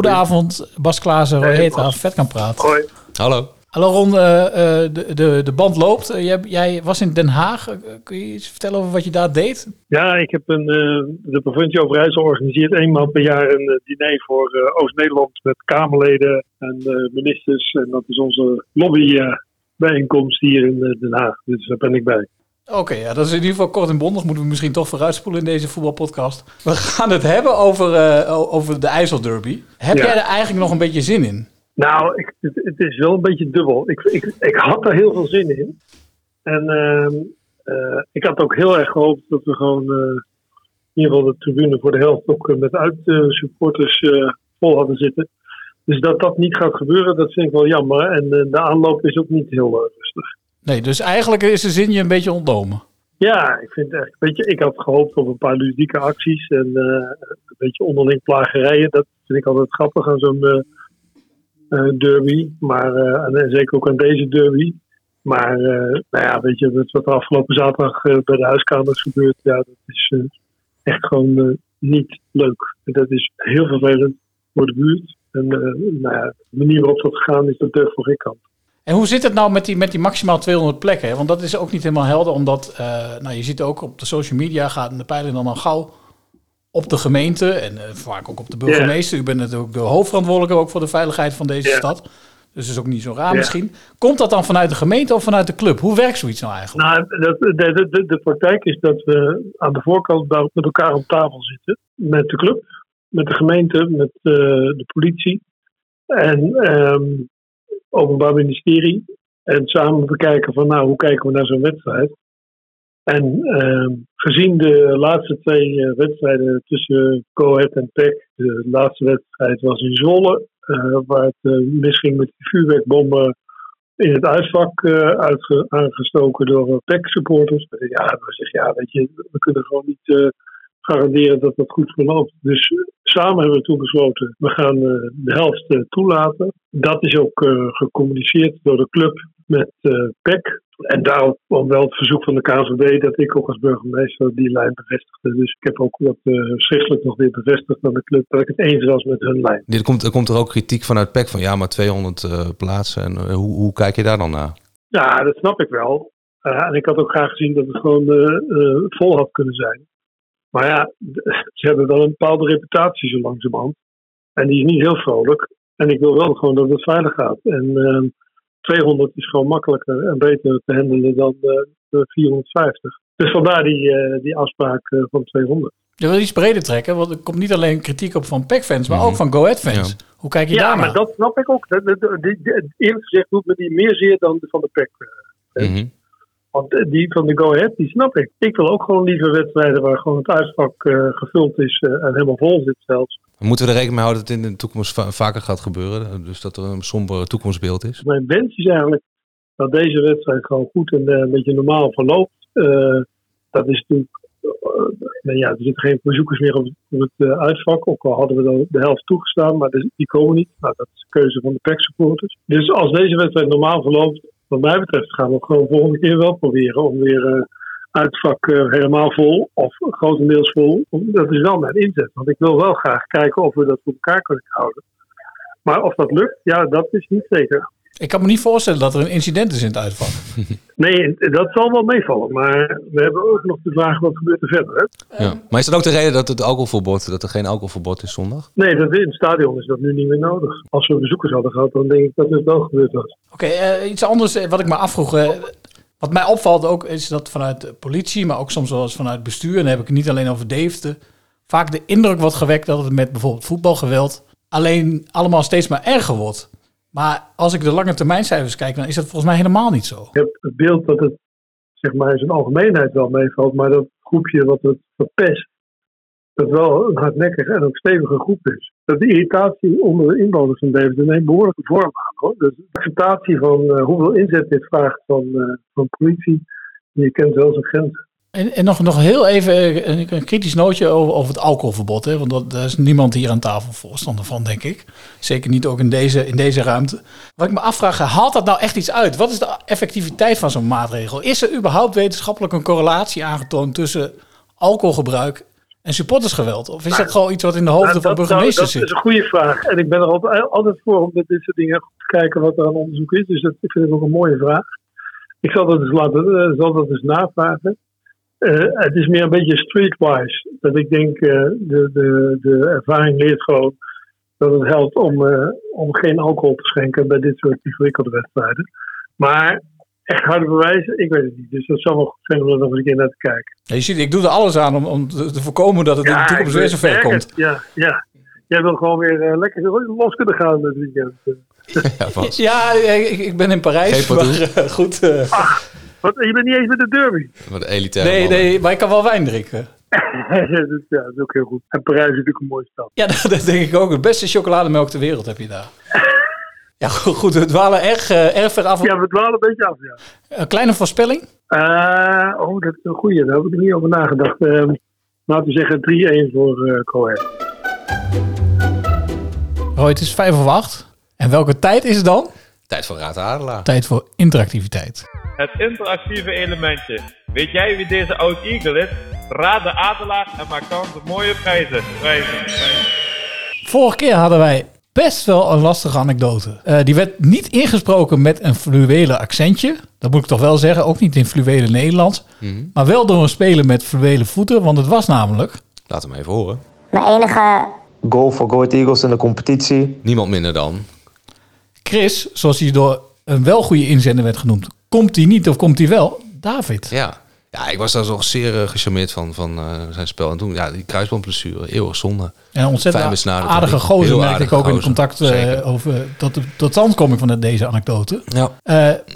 Goedenavond, Bas Klaassen, Roy Heta, vet kan praten. Hoi. Hallo. Hallo Ron, eh, eh, de, de, de band loopt. Eh, jij, jij was in Den Haag. Kun je iets vertellen over wat je daar deed? Ja, ik heb een, eh, de provincie Overijssel organiseert eenmaal per jaar een diner voor eh, Oost-Nederland met Kamerleden en eh, ministers. En dat is onze lobbybijeenkomst hier in Den Haag. Dus daar ben ik bij. Oké, ja, dat is in ieder geval kort en bondig. Moeten we misschien toch vooruitspoelen in deze voetbalpodcast. We gaan het hebben over, eh, over de IJsselderby. Heb Ja. jij er eigenlijk nog een beetje zin in? Nou, ik, het, het is wel een beetje dubbel. Ik, ik, ik had er heel veel zin in. En ehm, eh, ik had ook heel erg gehoopt dat we gewoon eh, in ieder geval de tribune voor de helft ook met uitsupporters vol hadden zitten. Dus dat dat niet gaat gebeuren, dat vind ik wel jammer. En de aanloop is ook niet heel rustig. Nee, dus eigenlijk is de zin je een beetje ontnomen. Ja, ik vind echt, weet je, ik had gehoopt op een paar ludieke acties en eh, een beetje onderling plagerijen. Dat vind ik altijd grappig aan zo'n eh, eh, derby. Maar en zeker ook aan deze derby. Maar nou ja, weet je, wat er afgelopen zaterdag bij de huiskamer is gebeurd, ja, dat is echt gewoon niet leuk. Dat is heel vervelend voor de buurt. En nou ja, de manier waarop dat gegaan is, dat durf voor ik kant. En hoe zit het nou met die, met die maximaal 200 plekken? Want dat is ook niet helemaal helder, omdat eh, nou, je ziet ook op de social media gaat de peiling dan al gauw op de gemeente en eh, vaak ook op de burgemeester. U bent natuurlijk de hoofdverantwoordelijke ook voor de veiligheid van deze stad. Dus dat is ook niet zo raar misschien. Komt dat dan vanuit de gemeente of vanuit de club? Hoe werkt zoiets nou eigenlijk? Nou, de, de, de, de praktijk is dat we aan de voorkant met elkaar op tafel zitten. Met de club, met de gemeente, met eh, de politie en ehm openbaar ministerie. En samen bekijken van nou, hoe kijken we naar zo'n wedstrijd. En ehm, gezien de laatste twee eh, wedstrijden tussen Ahead en PEC. De laatste wedstrijd was in Zwolle. eh, waar het eh, misging met vuurwerkbommen in het uitvak aangestoken door PEC-supporters. Ja, dan zeg je, ja, weet je, we kunnen gewoon niet garanderen dat dat goed verloopt. Dus samen hebben we toen besloten, we gaan eh, de helft eh, toelaten. Dat is ook eh, gecommuniceerd door de club met PEC. En daarom kwam wel het verzoek van de KNVB dat ik ook als burgemeester die lijn bevestigde. Dus ik heb ook dat eh, schriftelijk nog weer bevestigd aan de club dat ik het eens was met hun lijn. Dit komt, er komt er ook kritiek vanuit PEC van ja, maar 200 eh, plaatsen. En hoe, hoe kijk je daar dan naar? Ja, dat snap ik wel. En ik had ook graag gezien dat het gewoon vol had kunnen zijn. Maar ja, ze hebben wel een bepaalde reputatie zo langzamerhand. En die is niet heel vrolijk. En ik wil wel gewoon dat het veilig gaat. En ehm 200 is gewoon makkelijker en beter te handelen dan eh, de 450. Dus vandaar die, eh, die afspraak eh, van 200. Je wil iets breder trekken, want er komt niet alleen kritiek op van PEC-fans, maar ook van Go Ahead-fans. Hoe kijk je ja, daar maar naar? dat snap ik ook. Eerlijk gezegd doet me die meer zeer dan de van de PEC. Mhm. Want eh, die van de Go Ahead, die snap ik. Ik wil ook gewoon liever wedstrijden waar gewoon het uitvak eh, gevuld is eh, en helemaal vol zit zelfs. Moeten we er rekening mee houden dat het in de toekomst va- vaker gaat gebeuren? Dus dat er een somber toekomstbeeld is? Mijn wens is eigenlijk dat deze wedstrijd gewoon goed en een beetje normaal verloopt. Dat is natuurlijk. nou ja, er zitten geen bezoekers meer op, op het uitvak. Ook al hadden we dan de helft toegestaan, maar die komen niet. Nou, dat is de keuze van de PEC-supporters. Dus als deze wedstrijd normaal verloopt, wat mij betreft, gaan we gewoon volgende keer wel proberen om weer eh uitvak eh, helemaal vol of grotendeels vol. Dat is wel mijn inzet, want ik wil wel graag kijken of we dat voor elkaar kunnen houden. Maar of dat lukt, ja, dat is niet zeker. Ik kan me niet voorstellen dat er een incident is in het uitvak. Nee, dat zal wel meevallen. Maar we hebben ook nog de vraag, wat gebeurt er verder? Hè? Ja. Maar is dat ook de reden dat het alcoholverbod, dat er geen alcoholverbod is zondag? Nee, dat, in het stadion is dat nu niet meer nodig. Als we bezoekers hadden gehad, dan denk ik dat het wel gebeurd was. Oké, eh, iets anders eh, wat ik me afvroeg. eh, wat mij opvalt ook is dat vanuit de politie, maar ook soms wel eens vanuit bestuur, en dan heb ik het niet alleen over Deventer, vaak de indruk wordt gewekt dat het met bijvoorbeeld voetbalgeweld alleen allemaal steeds maar erger wordt. Maar als ik de lange termijn cijfers kijk, dan is dat volgens mij helemaal niet zo. Ik heb het beeld dat het zeg maar, in zijn algemeenheid wel meevalt, maar dat groepje wat het verpest, dat wel een hardnekkig en ook stevige groep is. Dat de irritatie onder de inwoners van Deventer neemt behoorlijke vorm aan. Hoor. Dus de acceptatie van eh, hoeveel inzet dit vraagt van, eh, van politie, je kent wel zijn grenzen. En, en nog, nog heel even eh, een, een kritisch nootje over, over het alcoholverbod. Hè? Want dat, daar is niemand hier aan tafel voorstander van, denk ik. Zeker niet ook in deze, in deze ruimte. Wat ik me afvraag, haalt dat nou echt iets uit? Wat is de effectiviteit van zo'n maatregel? Is er überhaupt wetenschappelijk een correlatie aangetoond tussen alcoholgebruik en supportersgeweld? Of is dat gewoon iets wat in de hoofden Nou, van dat, burgemeesters zou- dat zit? is een goede vraag. En ik ben er altijd, altijd voor om met dit soort dingen goed te kijken wat er aan onderzoek is. Dus dat, ik vind het ook een mooie vraag. Ik zal dat eens, laten, eh, zal dat eens navragen. Eh, het is meer een beetje streetwise. Dat ik denk, eh, de, de, de ervaring leert gewoon dat het helpt om, eh, om geen alcohol te schenken bij dit soort ingewikkelde wedstrijden. Maar echt harde bewijzen, ik weet het niet. Dus dat zou wel goed zijn om er nog eens een keer naar te kijken. Ja, je ziet, ik doe er alles aan om, om te, voorkomen dat het in de toekomst weer zo ver merk komt. Ja, ja. Jij wil gewoon weer lekker los kunnen gaan dit weekend. Ja, ik, ik ben in Parijs. Geen Maar, goed. eh, Wat, je bent niet eens met de derby. Wat elitaire nee, mannen. nee, maar ik kan wel wijn drinken. dus, ja, dat is ook heel goed. En Parijs is natuurlijk een mooie stad. Ja, dat, dat denk ik ook. De beste chocolademelk ter wereld heb je daar. Ja, goed, we dwalen erg, eh, erg ver af. Ja, we dwalen een beetje af, ja. Een kleine voorspelling? Eh, oh, dat is een goeie. Daar heb ik er niet over nagedacht. Ehm, laten we zeggen 3-1 voor eh Cohen. Roy, het is vijf of acht. En welke tijd is het dan? Tijd voor Raad de Adelaar. Tijd voor interactiviteit. Het interactieve elementje. Weet jij wie deze oud Eagle is? Raad de Adelaar en maak kans op mooie prijzen. Prijzen. prijzen. Vorige keer hadden wij best wel een lastige anekdote. Eh, die werd niet ingesproken met een fluwelen accentje. Dat moet ik toch wel zeggen. Ook niet in fluwelen Nederlands. Mhm. Maar wel door een speler met fluwelen voeten. Want het was namelijk... Laat hem even horen. Mijn enige goal voor Go Ahead Eagles in de competitie. Niemand minder dan. Chris, zoals hij door een wel goede inzender werd genoemd. Komt hij niet of komt hij wel? David. Ja. Ja, ik was daar toch zeer eh, gecharmeerd van, van eh, zijn spel. En toen, ja, die kruisbandblessure, eeuwig zonde. En ontzettend aardige gozer merkte ik ook in contact eh, over tot de totstandkoming van de- deze anekdote. Ja.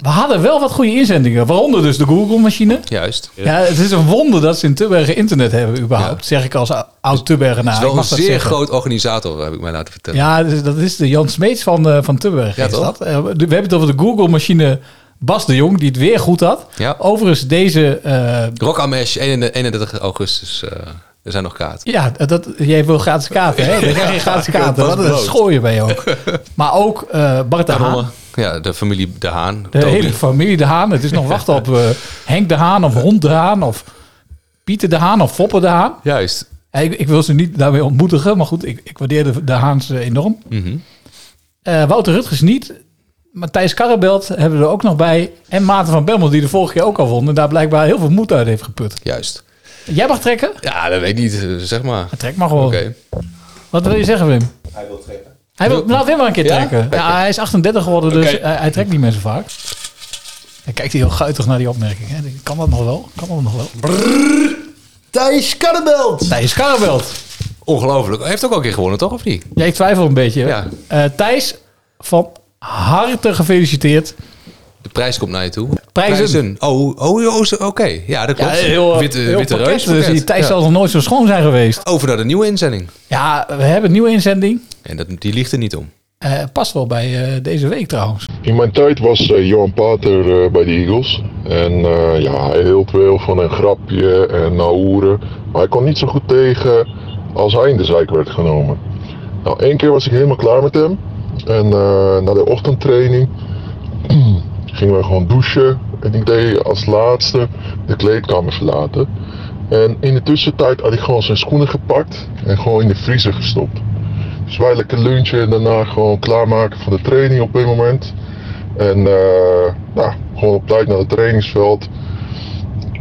We hadden wel wat goede inzendingen, waaronder dus de Google-machine. Juist. Ja, het is een wonder dat ze in Tubbergen internet hebben überhaupt, zeg ik als ou- oud Tubbergenaar. Het is wel Ik een zeer zeggen. groot organisator, heb ik mij laten vertellen. Ja, dus dat is de Jan Smeets van, van Tubbergen. Ja, is toch? dat. We hebben het over de Google-machine Bas de Jong, die het weer goed had. Ja. Overigens, deze... eh, Rock Amesh, 31 augustus. eh, er zijn nog kaarten. Ja, dat, jij wil gratis kaarten, hè? Er zijn geen gratis kaarten. Pas Wat een brood. schooien ben je ook. Maar ook eh Bart de Haan. Ja, de familie De Haan. De Toby. hele familie De Haan. Het is nog wachten op Henk De Haan of Hond De Haan of Pieter De Haan of Foppe De Haan. Juist. Ik, ik wil ze niet daarmee ontmoedigen, maar goed, ik, ik waardeer de, de Haans enorm. Mhm. Eh, Wouter Rutgers niet. Matthijs Karrebelt hebben we er ook nog bij. En Maarten van Bemmel, die de vorige keer ook al won. En daar blijkbaar heel veel moed uit heeft geput. Juist. Jij mag trekken? Ja, dat weet ik niet. Zeg maar. Trek maar gewoon. Oké. Wat wil je zeggen, Wim? Hij wil trekken. Hij wil, laat Wim maar een keer Ja? trekken. Ja, hij is 38 geworden, dus hij trekt niet meer zo vaak. Hij kijkt heel guitig naar die opmerking. Hè. Kan dat nog wel? Kan dat nog wel? Thijs Karrebelt. Thijs Karrebelt. Ongelooflijk. Hij heeft ook al een keer gewonnen, toch? Of niet? Ja, ik twijfel een beetje. Ja. Eh, Thijs, van harte gefeliciteerd. De prijs komt naar je toe. Prijzen. Oh, oh, oh, zo- oké. Ja, dat Ja, klopt. heel, eh, witte heel witte pakket, reus. Dus die Thijs zal nog nooit zo schoon zijn geweest. Over naar de nieuwe inzending. Ja, we hebben een nieuwe inzending. En dat, die ligt er niet om. Eh, past wel bij eh, deze week trouwens. In mijn tijd was eh, Johan Pater eh, bij de Eagles. En eh, ja, hij hield wel van een grapje en nauweren. Maar hij kon niet zo goed tegen als hij in de zijk werd genomen. Nou, één keer was ik helemaal klaar met hem. En eh, na de ochtendtraining gingen we gewoon douchen. En ik deed als laatste de kleedkamer verlaten. En in de tussentijd had ik gewoon zijn schoenen gepakt en gewoon in de vriezer gestopt. Dus wij lekker lunchen en daarna gewoon klaarmaken voor de training op een moment. En eh, nou, gewoon op tijd naar het trainingsveld.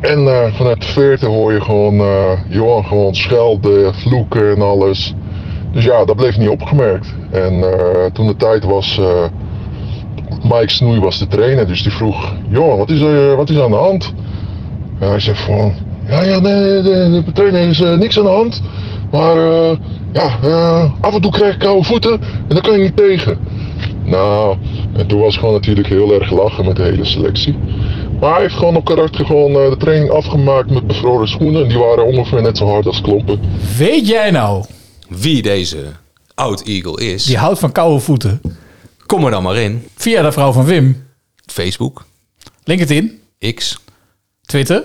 En eh, vanuit de veertig hoor je gewoon eh, Johan gewoon schelden, vloeken en alles. Dus ja, dat bleef niet opgemerkt. En eh, toen de tijd was, eh, Mike Snoei was de trainer, dus die vroeg, Johan, wat is er, wat is aan de hand? En hij zei van, ja, ja, nee, de, de trainer is eh, niks aan de hand. Maar ja, af en toe krijg ik koude voeten en dan kan je niet tegen. Nou, en toen was gewoon natuurlijk heel erg lachen met de hele selectie. Maar hij heeft gewoon op karakter gewoon de training afgemaakt met bevroren schoenen. En die waren ongeveer net zo hard als klompen. Weet jij nou wie deze Oud Eagle is. Die houdt van koude voeten. Kom er dan maar in. Via de vrouw van Wim. Facebook. LinkedIn. X. Twitter.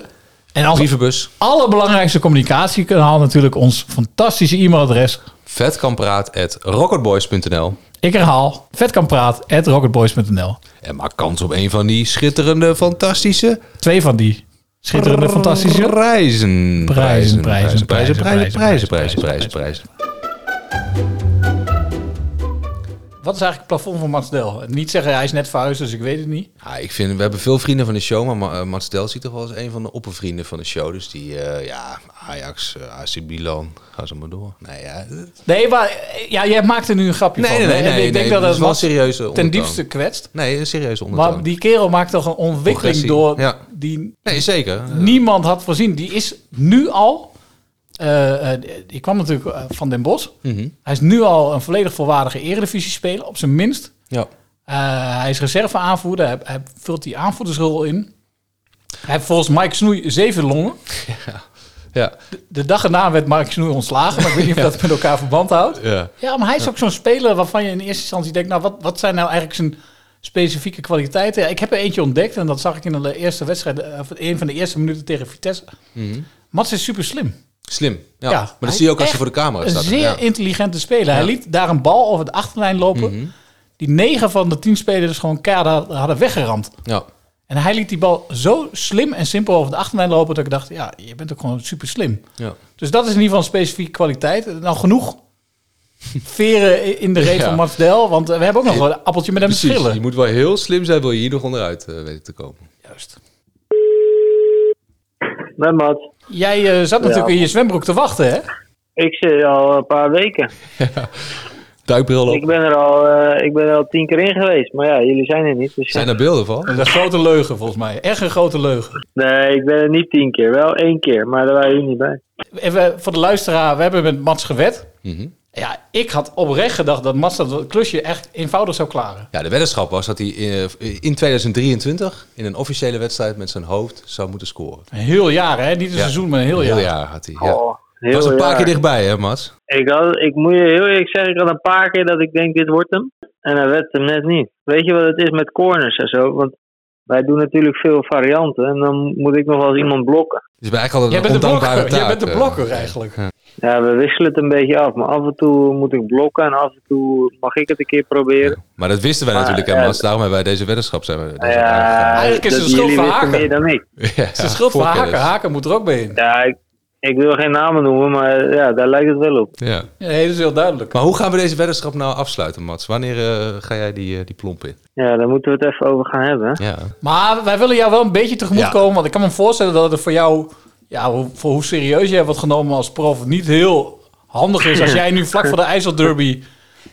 En als brievenbus. Allerbelangrijkste communicatiekanaal natuurlijk ons fantastische e-mailadres. Vetkampraat.rocketboys.nl Ik herhaal, vetkampraat.rocketboys.nl En maak kans op een van die schitterende, fantastische... Twee van die schitterende, fantastische... Prijzen. Prijzen, prijzen, prijzen, prijzen, prijzen, prijzen, prijzen. Wat is eigenlijk het plafond van Mats Del? Niet zeggen, hij is net verhuisd, dus ik weet het niet. Ja, ik vind, we hebben veel vrienden van de show, maar Ma- eh, Mats Del ziet toch wel als een van de oppervrienden van de show. Dus die, eh, ja, Ajax, eh, AC Milan, ga zo maar door. Nee, ja, Nee, maar ja, jij maakt er nu een grapje Nee, van. nee, nee, En nee, ik denk nee, dat dat het wel serieuze ten diepste kwetst. nee, een serieuze ondertoon. Maar die kerel maakt toch een ontwikkeling Progressie, door ja. die Nee, zeker. niemand had voorzien. Die is nu al... eh, die kwam natuurlijk eh, van Den Bosch. Mhm. Hij is nu al een volledig volwaardige eredivisie-speler, op zijn minst. Ja. Hij is reserve-aanvoerder. Hij, hij vult die aanvoerdersrol in. Hij heeft volgens Mike Snoei zeven longen. Ja. De, de dag erna werd Mike Snoei ontslagen. Maar ik weet niet of dat met elkaar verband houdt. Ja. Ja, maar hij is ook zo'n speler waarvan je in eerste instantie denkt... nou, wat, wat zijn nou eigenlijk zijn specifieke kwaliteiten? Ja, ik heb er eentje ontdekt en dat zag ik in de eerste wedstrijd... of een van de eerste minuten tegen Vitesse. Mhm. Mats is super slim. Slim. Ja. Ja, maar dat zie je ook als je voor de camera Een staat. zeer Ja. intelligente speler. Hij Ja. liet daar een bal over de achterlijn lopen. Mhm. die negen van de tien spelers gewoon keihard hadden weggeramd. Ja. En hij liet die bal zo slim en simpel over de achterlijn lopen dat ik dacht, ja, je bent ook gewoon super slim. Ja. Dus dat is in ieder geval een specifieke kwaliteit. Nou, genoeg veren in de reet Ja. van Mats Del, want eh, we hebben ook nog wel een appeltje met hem te Precies, schillen. je moet wel heel slim zijn, wil je hier nog onderuit eh, weten te komen. Juist. Met Mats. Jij eh, zat natuurlijk Ja. in je zwembroek te wachten, hè? Ik zit al een paar weken. Duikbril op. Ik ben er al, eh, ik ben er al tien keer in geweest. Maar ja, jullie zijn er niet. Dus Zijn er beelden van? Dat is een grote leugen, volgens mij. Echt een grote leugen. Nee, ik ben er niet tien keer. Wel één keer, maar daar waren jullie niet bij. Even voor de luisteraar, we hebben met Mats gewet. Mhm. Ja, ik had oprecht gedacht dat Mats dat klusje echt eenvoudig zou klaren. Ja, de weddenschap was dat hij eh, in 2023 in een officiële wedstrijd met zijn hoofd zou moeten scoren. Een heel jaar, hè? Niet een Ja. seizoen, maar een heel Een jaar. heel jaar had hij. Ja. Oh, heel was een paar jaar. keer dichtbij, hè, Mats? Ik, had, ik moet je heel eerlijk zeggen, ik had een paar keer dat ik denk, dit wordt hem. En hij werd hem net niet. Weet je wat het is met corners en zo? Want wij doen natuurlijk veel varianten. En dan moet ik nog wel eens iemand blokken. Dus bij eigenlijk Jij altijd bent een de ondankbare blokker. Jij bent de eh. blokker eigenlijk. Ja, we wisselen het een beetje af. Maar af en toe moet ik blokken en af en toe mag ik het een keer proberen. Maar dat wisten wij Maar, natuurlijk, hè, Mats. Daarom hebben wij deze weddenschap zijn we. deze Ja, Eigenlijk is het de schuld jullie van Haken. meer dan ik. Ja, Het is de schuld van. Haken. Haken moet er ook bij in. Ja, ik, ik wil geen namen noemen, maar ja, daar lijkt het wel op. Ja. Nee, dat is heel duidelijk. Maar hoe gaan we deze weddenschap nou afsluiten, Mats? Wanneer eh, ga jij die, eh, die plomp in? Ja, daar moeten we het even over gaan hebben. Ja. Maar wij willen jou wel een beetje tegemoet Ja. komen. Want ik kan me voorstellen dat het voor jou, ja, hoe- voor hoe serieus jij wordt genomen als prof, niet heel handig is als jij nu vlak voor de IJsselderby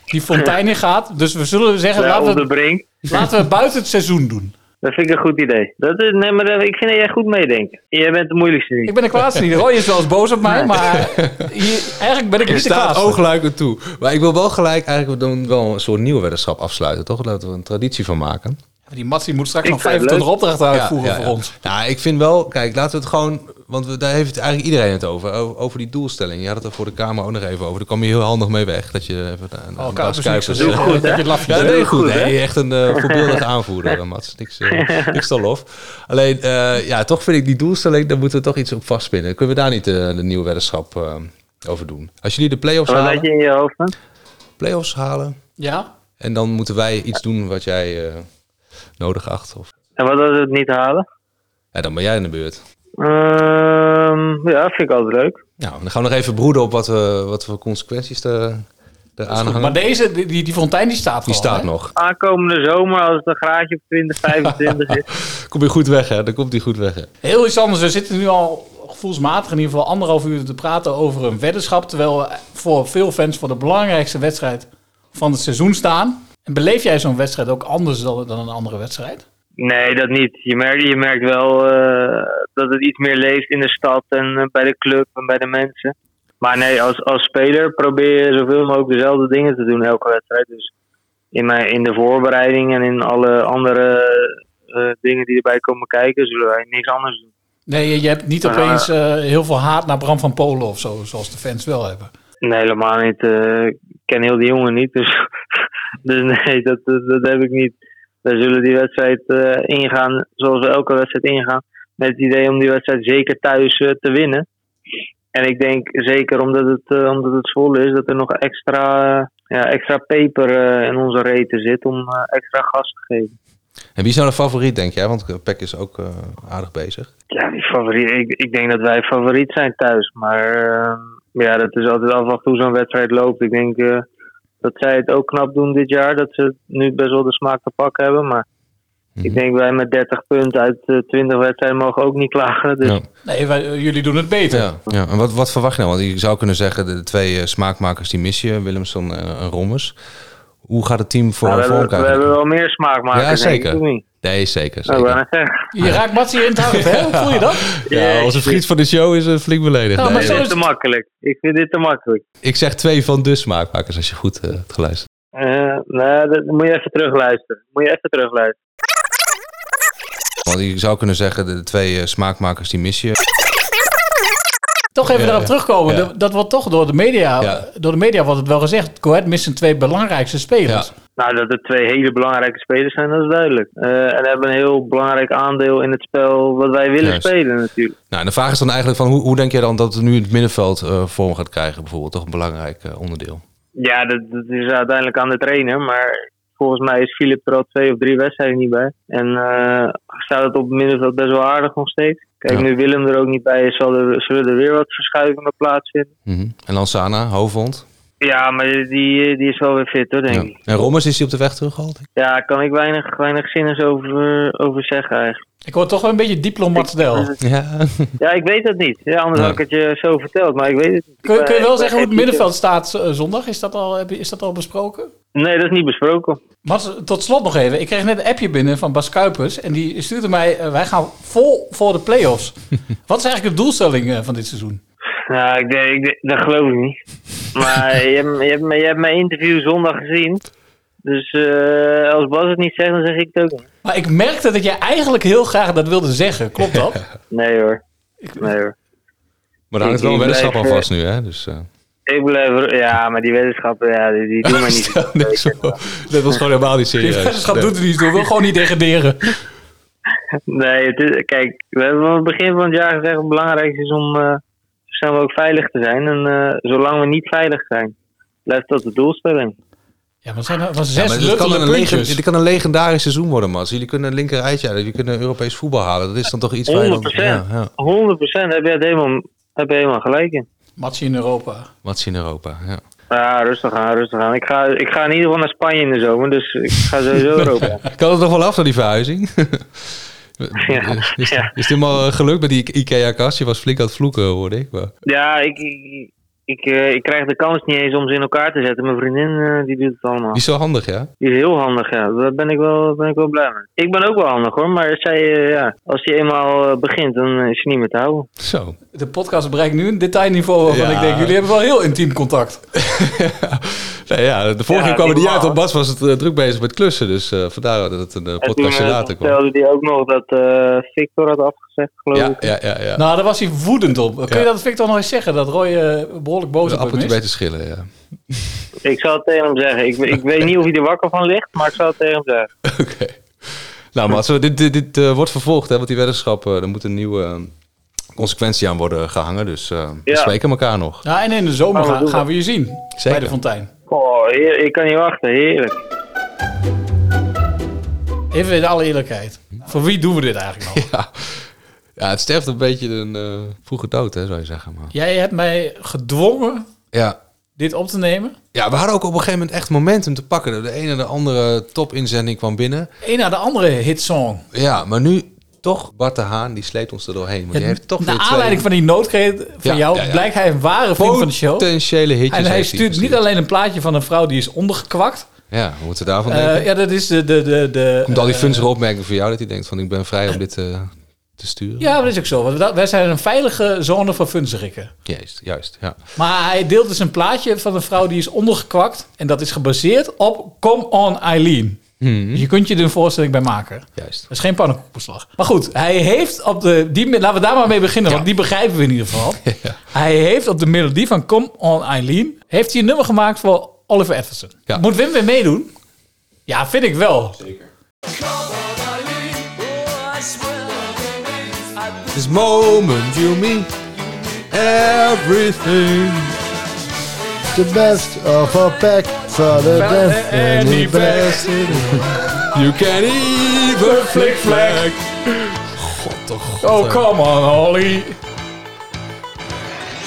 die fontein in gaat. Dus we zullen zeggen, Ja, laten, we, laten we het buiten het seizoen doen. Dat vind ik een goed idee. Dat is, nee, maar dat- ik vind dat jij goed meedenkt. Jij bent de moeilijkste niet. Ik ben de kwaadste niet. Roy is wel eens boos op mij, maar hier, eigenlijk ben ik Ik niet de kwaadste. er toe. Maar ik wil wel gelijk eigenlijk dan wel een soort nieuwe weddenschap afsluiten, toch? Laten we een traditie van maken. Die Mats die moet straks Ik nog vind het 25 leuk. opdrachten uitvoeren Ja, ja, voor ja. ons. Nou, ik vind wel, kijk, laten we het gewoon, want we, daar heeft eigenlijk iedereen het over, over, die doelstelling. Je had het er voor de Kamer ook nog even over. Daar kwam je heel handig mee weg. Dat je even aan Oh, Kuipers. Doe eh, goed, hè? Dat je lafje Ja, Doe goed. goed, hè? Echt een eh, voorbeeldige aanvoerder, Mats. Niks, eh, niks te lof. Alleen, eh, ja, toch vind ik die doelstelling, daar moeten we toch iets op vastpinnen. Kunnen we daar niet de nieuwe weddenschap eh, over doen? Als jullie de play-offs Wat halen, je in je hoofd? Hè? play-offs halen, Ja? en dan moeten wij iets doen wat jij eh, nodig acht. Of, En wat als we het niet halen? ja, dan ben jij in de beurt. Ehm, ja, vind ik altijd leuk. Nou, dan gaan we nog even broeden op wat, we, wat voor consequenties er, hangen. Maar deze, die, die, die fontein die staat Die staat hè? nog. Aankomende zomer, als het een graadje op 20, 25 is. Kom je goed weg, hè? Dan komt hij goed weg, hè? Heel iets anders. We zitten nu al gevoelsmatig in ieder geval anderhalf uur te praten over een weddenschap. Terwijl we voor veel fans voor de belangrijkste wedstrijd van het seizoen staan. En beleef jij zo'n wedstrijd ook anders dan, dan een andere wedstrijd? Nee, dat niet. Je merkt, je merkt wel eh, dat het iets meer leeft in de stad en eh, bij de club en bij de mensen. Maar nee, als, als speler probeer je zoveel mogelijk dezelfde dingen te doen elke wedstrijd. Dus in, mijn, in de voorbereiding en in alle andere eh, dingen die erbij komen kijken, zullen wij niks anders doen. Nee, je, hebt niet opeens heel veel haat naar Bram van Polen of zo, zoals de fans wel hebben. Nee, helemaal niet. Ik ken heel die jongen niet, dus, dus nee, dat, dat, dat heb ik niet. We zullen die wedstrijd eh, ingaan zoals we elke wedstrijd ingaan. Met het idee om die wedstrijd zeker thuis eh, te winnen. En ik denk zeker omdat het, eh, omdat het vol is, dat er nog extra, ja, extra peper in onze reten zit om extra gas te geven. En wie is nou de favoriet, denk jij? Want Peck is ook aardig bezig. Ja, die favoriet. Ik, ik denk dat wij favoriet zijn thuis. Maar ja, dat is altijd afwachten hoe zo'n wedstrijd loopt. Ik denk dat zij het ook knap doen dit jaar. Dat ze nu best wel de smaak te pakken hebben. Maar ik denk wij met 30 punten uit eh, 20 wedstrijden mogen ook niet klagen. Dus Ja. Nee, wij, eh, jullie doen het beter. Ja, ja. En wat, wat verwacht je nou? Want je zou kunnen zeggen, de twee eh, smaakmakers die mis je, Willemson en, en Rommers. Hoe gaat het team voor, nou, we, voor hebben, elkaar? we hebben wel meer smaakmakers. ja, denk zeker. ik? Nee, zeker. Nou, zeker. Je raakt Mats hier in het hart, hè? Hoe voel je dat? Ja, onze vriend van de show is een flink beledigd. Ja, maar Nee, zo is is te makkelijk. Ik vind dit te makkelijk. Ik zeg twee van de smaakmakers, als je goed eh, hebt geluisterd. Eh, nee, dat moet je even terugluisteren. Moet je even terugluisteren. Want je zou kunnen zeggen, de twee eh, smaakmakers die mis je. Toch even Ja, daarop terugkomen. ja. Dat, dat wordt toch door de media, Ja. door de media wordt het wel gezegd. Coët mist zijn twee belangrijkste spelers. Nou, dat er twee hele belangrijke spelers zijn, dat is duidelijk. Eh, en hebben een heel belangrijk aandeel in het spel wat wij willen Juist. spelen natuurlijk. Nou, en de vraag is dan eigenlijk van, hoe, hoe denk jij dan dat het nu het middenveld eh, vorm gaat krijgen bijvoorbeeld? Toch een belangrijk eh, onderdeel. Ja, dat, dat is uiteindelijk aan de trainer. Maar volgens mij is Filip er al twee of drie wedstrijden niet bij. En eh, staat het op het middenveld best wel aardig nog steeds. Kijk, Ja. nu Willem er ook niet bij is, zal er, zullen er weer wat verschuivingen plaatsvinden. Mhm. En Lansana, Hoofdhond. Ja, maar die, die is wel weer fit hoor, denk Ja. ik. En Rommers is hij op de weg teruggehaald? Ja, daar kan ik weinig, weinig zinnigs over, over zeggen eigenlijk. Ik hoor toch wel een beetje diplomatsdel. Ja. Ja, ik weet het niet. Ja, anders Nee. had ik het je zo verteld, maar ik weet het niet. Kun, je- kun je Ik wel zeggen hoe het middenveld staat eh, zondag? Is dat, al, heb je- is dat al besproken? Nee, dat is niet besproken. Mats, tot slot nog even. Ik kreeg net een appje binnen van Bas Kuipers. En die stuurde mij, eh, wij gaan vol voor de play-offs. Wat is eigenlijk de doelstelling eh, van dit seizoen? Nou, ik, denk- ik, denk- dat geloof ik niet. Maar je, hebt, je, hebt, je hebt mijn interview zondag gezien. Dus eh, als Bas het niet zegt, dan zeg ik het ook niet. Maar ik merkte dat jij eigenlijk heel graag dat wilde zeggen. Klopt dat? Nee hoor. Nee hoor. Maar daar hangt wel een weddenschap aan vast nu, hè? Dus, eh Ik blijf... Ja, maar die wetenschappen, ja, die, die doen mij niet. Stel. Dat was gewoon helemaal niet Die serieus. weddenschap Nee. doet het niet. We wil gewoon niet degraderen. Nee, het is, kijk, we hebben aan het begin van het jaar gezegd dat het belangrijkste is om eh, zo snel mogelijk veilig te zijn. En eh, zolang we niet veilig zijn, blijft dat de doelstelling. Ja, maar zijn er was Ja, zes maar dit, kan een dit kan een legendarisch seizoen worden, man. Jullie kunnen een linker rijtje, jullie kunnen Europees voetbal halen. Dat is dan toch iets waar je 100 dan... Ja, ja. 100% heb je het helemaal, heb je helemaal gelijk in. Matje in Europa. Wat in Europa, ja. Ja, rustig aan, rustig aan. Ik ga, ik ga in ieder geval naar Spanje in de zomer, dus ik ga sowieso Europa. Kan het nog wel af naar die verhuizing? Ja, is, ja. is het helemaal eh, gelukt met die IKEA-kast? Je was flink aan het vloeken, hoorde ik. Maar... Ja, ik, ik, ik, eh, ik krijg de kans niet eens om ze in elkaar te zetten. Mijn vriendin eh, die doet het allemaal. Die is zo handig, ja? Die is heel handig, ja. Daar ben ik wel, ben ik wel blij mee. Ik ben ook wel handig hoor, maar zij, eh, ja, als die eenmaal begint, dan is ze niet meer te houden. Zo. De podcast bereikt nu een detailniveau waarvan Ja. ik denk, jullie hebben wel heel intiem contact. Nee, ja, de vorige Ja, keer kwam het niet normaal. uit, want Bas was het, druk bezig met klussen. Dus eh, vandaar dat het een podcastje later kwam. vertelde hij ook nog dat eh, Victor had afgezegd, geloof Ja, ik. ja, ja. ja. Nou, daar was hij woedend op. Kun Ja. je dat Victor nog eens zeggen? Dat Roy eh, behoorlijk boos op hem is? bij te schillen, ja. Ik zal het tegen hem zeggen. Ik, ik weet niet of hij er wakker van ligt, maar ik zal het tegen hem zeggen. Nou, maar zo, dit, dit, dit eh, wordt vervolgd, hè, want die weddenschap, eh, er moet een nieuwe eh, consequentie aan worden gehangen. Dus eh we Ja. spreken elkaar nog. Ja, en in de zomer Gaan we gaan, we je zien. Zeker. Bij de fontein. Oh, heer, ik kan niet wachten. Heerlijk. Even in alle eerlijkheid. Voor wie doen we dit eigenlijk nog? Ja. Ja, het sterft een beetje een eh, vroege dood, hè, zou je zeggen. Maar. Jij hebt mij gedwongen Ja. dit op te nemen. ja, we hadden ook op een gegeven moment echt momentum te pakken. De ene en de andere topinzending kwam binnen. Een na de andere hitsong. Ja, maar nu toch Bart de Haan, die sleept ons er doorheen. Maar die heeft toch naar aanleiding van die noodkreet van Ja, jou ja, ja. blijkt hij een ware vriend van de show. Potentiële hitjes En hij stuurt niet alleen een plaatje van een vrouw die is ondergekwakt. Ja, hoe moeten we daarvan denken? ja, dat is de... de, de, de Komt al die eh, funstere opmerkingen voor jou dat hij denkt van ik ben vrij om dit eh, te sturen? Ja, dat is ook zo. Want wij zijn een veilige zone voor funzerikken. Juist, juist, ja. Maar hij deelt dus een plaatje van een vrouw die is ondergekwakt. En dat is gebaseerd op Come On Eileen. Dus je kunt je er een voorstelling bij maken. Juist. Dat is geen pannenkoekbeslag. Maar goed, hij heeft op de... Die, laten we daar maar mee beginnen, want die begrijpen we in ieder geval. Hij heeft op de melodie van Come On Eileen... heeft hij een nummer gemaakt voor Oliver Edverson. Moet Wim weer meedoen? Ja, vind ik wel. This moment you mean everything. The best of a pack for the death any best. You can even flick flag. God toch. God, Oh, come on, Ollie.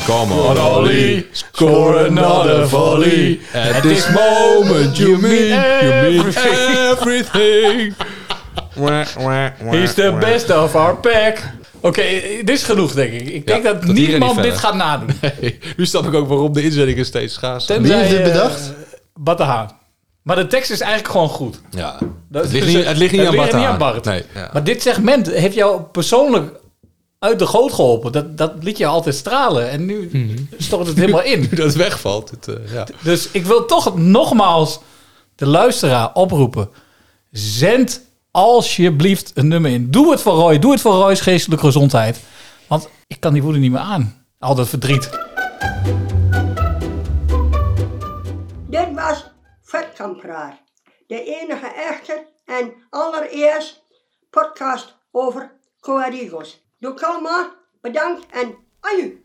Come on, Ollie. Score another volley. At this moment you mean, you mean everything. He's the best of our pack. Oké, dit is genoeg, denk ik. Ik denk dat niemand niet dit gaat nadoen. Nee, nu snap ik ook waarom de inzendingen steeds schaars zijn. Tenzij, eh, Bart de Haan. Maar de tekst is eigenlijk gewoon goed. Ja. Dat Het ligt niet- het ligt niet aan Bart de Haan. Bart. Nee, ja. Maar dit segment heeft jou persoonlijk uit de goot geholpen. Dat, dat liet je altijd stralen. En nu stort het helemaal in. Nu dat het wegvalt. Het, eh, ja. Dus ik wil toch nogmaals de luisteraar oproepen. Zend alsjeblieft een nummer in. Doe het voor Roy. Doe het voor Roy's geestelijke gezondheid. Want ik kan die woede niet meer aan. Al dat verdriet. Dit was Vetkampraat. De enige echte en allereerst podcast over Coadigos. Doe allemaal, bedankt en aju.